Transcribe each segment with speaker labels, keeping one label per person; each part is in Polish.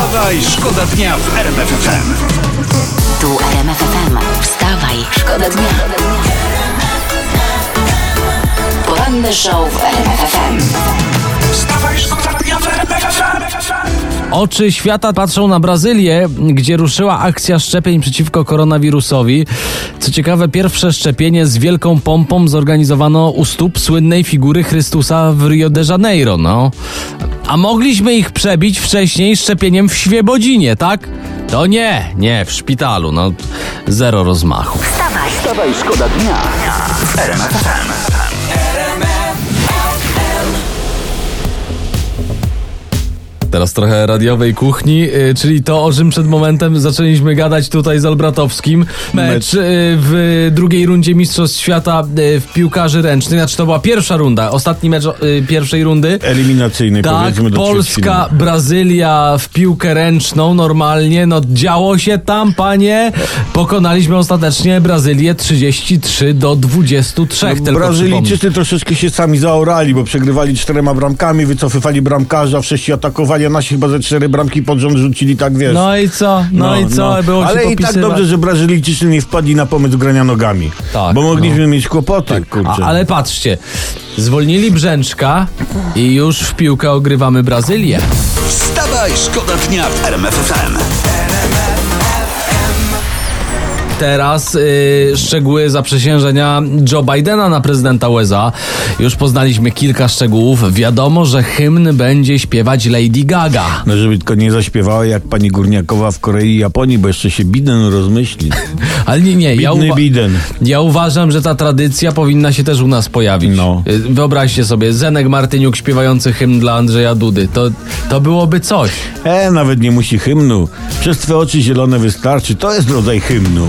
Speaker 1: Wstawaj, szkoda dnia w RMF FM.
Speaker 2: Tu RMF FM. Wstawaj, szkoda dnia. Poranny show w RMF FM.
Speaker 1: Wstawaj, szkoda dnia w RMF FM.
Speaker 3: Oczy świata patrzą na Brazylię, gdzie ruszyła akcja szczepień przeciwko koronawirusowi. Co ciekawe, pierwsze szczepienie z wielką pompą zorganizowano u stóp słynnej figury Chrystusa w Rio de Janeiro. No. A mogliśmy ich przebić wcześniej szczepieniem w Świebodzinie, tak? To nie, nie, w szpitalu. No, zero rozmachu.
Speaker 2: Wstawaj,
Speaker 1: Wstawaj, szkoda dnia w
Speaker 3: Teraz trochę radiowej kuchni, y, czyli to, o czym przed momentem zaczęliśmy gadać tutaj z Olbratowskim. Mecz y, w drugiej rundzie Mistrzostw Świata y, w piłkarzy ręcznych. Znaczy to była pierwsza runda, ostatni mecz pierwszej rundy.
Speaker 4: Eliminacyjny
Speaker 3: Tak,
Speaker 4: powiedzmy do
Speaker 3: Polska. Brazylia w piłkę ręczną normalnie, no działo się tam, panie. Pokonaliśmy ostatecznie Brazylię 33 do 23.
Speaker 4: No,
Speaker 3: tylko.
Speaker 4: Brazylijczycy troszeczkę się sami zaorali, bo przegrywali czterema bramkami, wycofywali bramkarza, wszyscy atakowali, a nasi chyba ze cztery bramki pod rząd rzucili, tak wiesz.
Speaker 3: No i co? No, i co? Było
Speaker 4: Ale
Speaker 3: się
Speaker 4: i tak dobrze, że Brazylijczycy nie wpadli na pomysł grania nogami.
Speaker 3: Tak,
Speaker 4: bo mogliśmy
Speaker 3: no.
Speaker 4: mieć kłopoty, kurczę.
Speaker 3: A, ale patrzcie, zwolnili Brzęczka i już w piłkę ogrywamy Brazylię.
Speaker 1: Wstawaj, szkoda dnia w RMF FM.
Speaker 3: Teraz y, szczegóły zaprzysiężenia Joe Bidena na prezydenta USA. Już poznaliśmy kilka szczegółów. Wiadomo, że hymn będzie śpiewać Lady Gaga.
Speaker 4: No żeby tylko nie zaśpiewała jak pani Górniakowa w Korei i Japonii, bo jeszcze się Biden rozmyśli.
Speaker 3: Ale nie, nie. Ja,
Speaker 4: Bidny Biden.
Speaker 3: ja uważam, że ta tradycja powinna się też u nas pojawić.
Speaker 4: No.
Speaker 3: Y, Wyobraźcie sobie, Zenek Martyniuk śpiewający hymn dla Andrzeja Dudy. To, to byłoby coś.
Speaker 4: E, nawet nie musi hymnu. Przez twoje oczy zielone wystarczy. To jest rodzaj hymnu.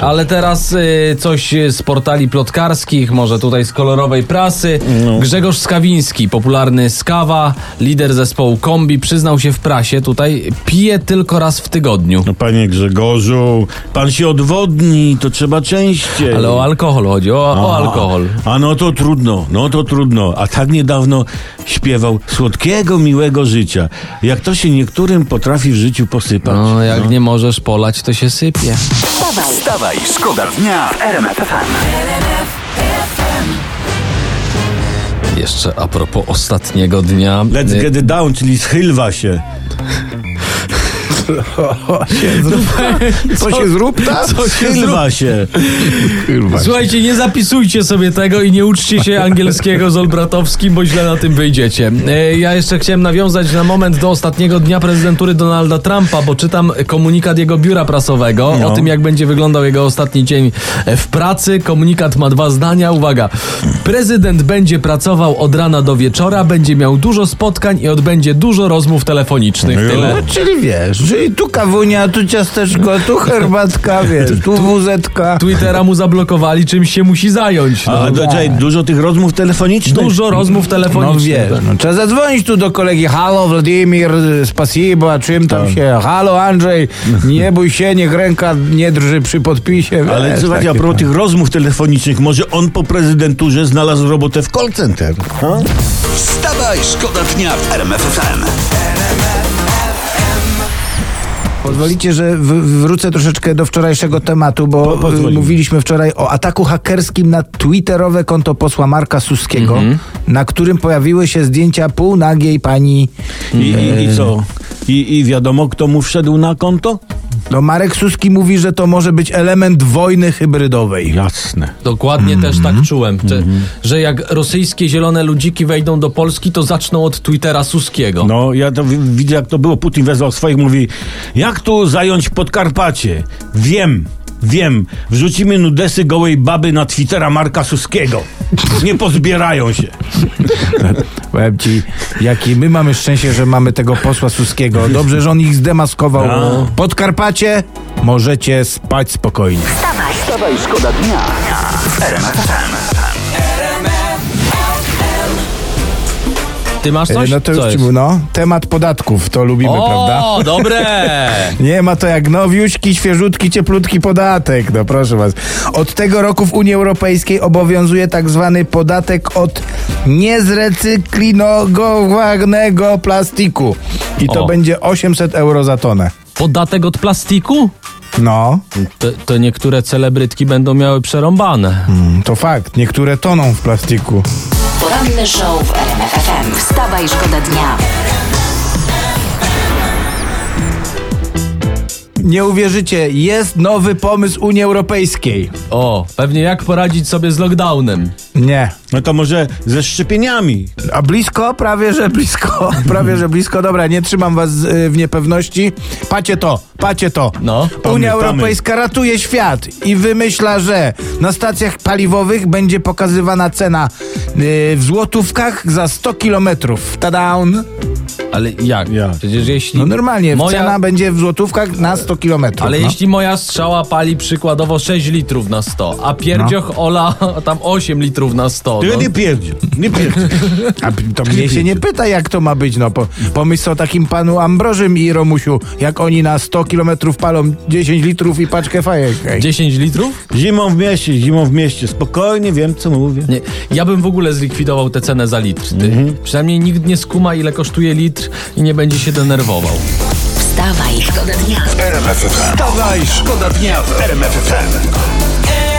Speaker 3: Ale teraz y, coś z portali plotkarskich, może tutaj z kolorowej prasy.
Speaker 4: No.
Speaker 3: Grzegorz Skawiński, popularny Skawa, lider zespołu Kombi, przyznał się w prasie tutaj, pije tylko raz w tygodniu.
Speaker 4: No panie Grzegorzu, pan się odwodni, to trzeba częściej.
Speaker 3: Ale o alkohol chodzi, o, o alkohol.
Speaker 4: A no to trudno, no to trudno. A tak niedawno śpiewał słodkiego, miłego życia. Jak to się niektórym potrafi w życiu posypać.
Speaker 3: No, jak nie możesz polać, to się sypie.
Speaker 2: Wstawaj,
Speaker 1: Wstawaj, szkoda dnia w RMF FM.
Speaker 3: Jeszcze a propos ostatniego dnia.
Speaker 4: Let's get it down, czyli schylwa się.
Speaker 3: Co
Speaker 4: się zrób tam?
Speaker 3: Co się
Speaker 4: Schylwa się.
Speaker 3: Słuchajcie, nie zapisujcie sobie tego i nie uczcie się angielskiego z Olbratowskim, bo źle na tym wyjdziecie. E, Ja jeszcze chciałem nawiązać na moment do ostatniego dnia prezydentury Donalda Trumpa, bo czytam komunikat jego biura prasowego
Speaker 4: No.
Speaker 3: o tym, jak będzie wyglądał jego ostatni dzień w pracy. Komunikat ma dwa zdania. Uwaga. Prezydent będzie pracował od rana do wieczora, będzie miał dużo spotkań i odbędzie dużo rozmów telefonicznych.
Speaker 4: No.
Speaker 3: Tyle.
Speaker 5: Czyli wiesz, czyli tu kawunia, tu ciasteczko, tu herbatka, wiesz, tu wuzetka.
Speaker 3: Twittera mu zablokowali, czym się musi zająć. No.
Speaker 4: A do, czekaj, dużo tych rozmów telefonicznych?
Speaker 3: Dużo rozmów
Speaker 5: No
Speaker 3: telefonicznych.
Speaker 5: wiesz, no, trzeba zadzwonić tu do kolegi. Halo Wladimir, spasibo, czym tam się? Halo Andrzej, nie bój się, niech ręka nie drży przy podpisie.
Speaker 4: Ale
Speaker 5: wiesz,
Speaker 4: słuchajcie, a propos tych rozmów telefonicznych, może on po prezydenturze znalazł robotę w call center? Ha?
Speaker 1: Wstawaj, szkoda dnia w RMF FM.
Speaker 5: Pozwolicie, że wrócę troszeczkę do wczorajszego tematu, bo
Speaker 4: Po-
Speaker 5: y, mówiliśmy wczoraj o ataku hakerskim na twitterowe konto posła Marka Suskiego,
Speaker 4: Mhm.
Speaker 5: na którym pojawiły się zdjęcia półnagiej pani
Speaker 4: I, i, I co? I, I wiadomo, kto mu wszedł na konto?
Speaker 5: No Marek Suski mówi, że to może być element wojny hybrydowej.
Speaker 4: Jasne.
Speaker 3: Dokładnie też tak czułem, że, że jak rosyjskie zielone ludziki wejdą do Polski, to zaczną od Twittera Suskiego.
Speaker 4: No, ja to wi- widzę, jak to było. Putin wezwał swoich, mówi, jak tu zająć Podkarpacie? Wiem, wiem. Wrzucimy nudesy gołej baby na Twittera Marka Suskiego. Nie pozbierają się.
Speaker 5: Powiem ci, jakie my mamy szczęście, że mamy tego posła Suskiego. Dobrze, że on ich zdemaskował.
Speaker 4: No.
Speaker 5: Podkarpacie, możecie spać spokojnie.
Speaker 2: wstawaj,
Speaker 1: Wstawaj, szkoda dnia w
Speaker 3: Ty masz coś?
Speaker 5: No to
Speaker 3: Co
Speaker 5: już ci no, temat podatków, to lubimy, prawda?
Speaker 3: O, dobre!
Speaker 5: Nie ma to jak nowiuśki, świeżutki, cieplutki podatek. No proszę was. Od tego roku w Unii Europejskiej obowiązuje tak zwany podatek od niezrecyklingowanego plastiku. I to
Speaker 3: O.
Speaker 5: będzie 800 euro za tonę.
Speaker 3: Podatek od plastiku?
Speaker 5: No,
Speaker 3: To, to niektóre celebrytki będą miały przerąbane.
Speaker 5: mm, to fakt. Niektóre toną w plastiku.
Speaker 2: Poranny show w RMF FM. Wstawa i szkoda dnia.
Speaker 5: Nie uwierzycie, jest nowy pomysł Unii Europejskiej.
Speaker 3: O, pewnie jak poradzić sobie z lockdownem.
Speaker 5: Nie.
Speaker 4: No to może ze szczepieniami.
Speaker 5: A blisko? Prawie, że blisko. Prawie, że blisko. Dobra, nie trzymam was y, w niepewności. Pacie to, pacie to.
Speaker 3: No.
Speaker 5: Unia. Europejska ratuje świat i wymyśla, że na stacjach paliwowych będzie pokazywana cena y, w złotówkach za 100 kilometrów. Tadaun.
Speaker 3: Ale jak?
Speaker 4: Jak?
Speaker 3: Przecież jeśli...
Speaker 5: No normalnie,
Speaker 3: moja...
Speaker 5: cena będzie w złotówkach na 100 kilometrów.
Speaker 3: Ale
Speaker 5: no.
Speaker 3: jeśli moja strzała pali przykładowo 6 litrów na 100, a pierdzioch Ola tam 8 litrów na 100.
Speaker 4: Ty
Speaker 3: No.
Speaker 4: nie pierdziel, nie pierdziel.
Speaker 5: A to mnie się nie pyta, jak to ma być. No, po, pomyśl o takim panu Ambrożym i Romusiu, jak oni na 100 kilometrów palą 10 litrów i paczkę fajek. Ej.
Speaker 3: 10 litrów?
Speaker 4: Zimą w mieście, zimą w mieście. Spokojnie, wiem co mówię.
Speaker 3: Nie, ja bym w ogóle zlikwidował tę cenę za litr. Ty. Przynajmniej nikt nie skuma, ile kosztuje litr i nie będzie się denerwował.
Speaker 2: Wstawaj, szkoda dnia.
Speaker 1: RMF FM. Wstawaj, szkoda dnia w RMF FM.